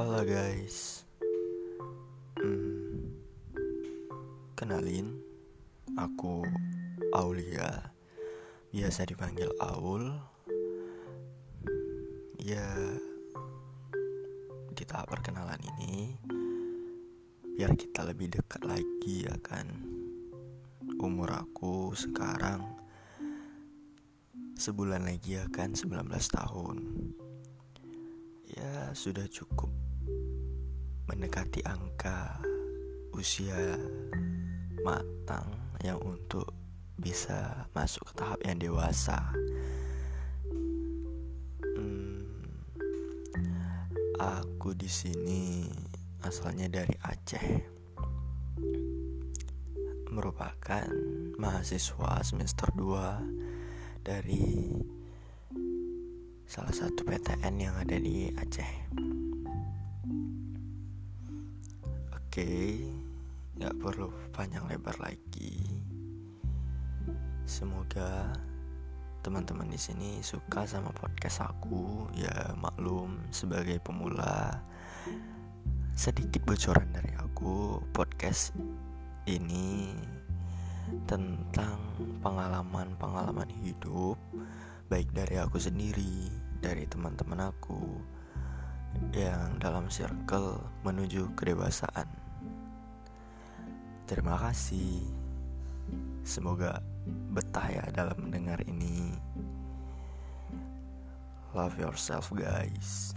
guys. Hmm, Kenalin Aku Aulia. Biasa dipanggil Aul. Ya Di tahap perkenalan ini Biar kita lebih dekat lagi ya kan? Umur aku sekarang Sebulan lagi ya kan? 19 tahun. Ya sudah cukup mendekati angka usia matang yang untuk bisa masuk ke tahap yang dewasa. Hmm, aku di sini asalnya dari Aceh, merupakan mahasiswa semester 2 dari salah satu PTN yang ada di Aceh. Oke, nggak perlu panjang lebar lagi. Semoga teman-teman di sini suka sama podcast aku. Ya maklum sebagai pemula, sedikit bocoran dari aku. Podcast ini tentang pengalaman-pengalaman hidup, baik dari aku sendiri, dari teman-teman aku yang dalam circle menuju kedewasaan. Terima kasih. Semoga betah ya dalam mendengar ini. Love yourself, guys.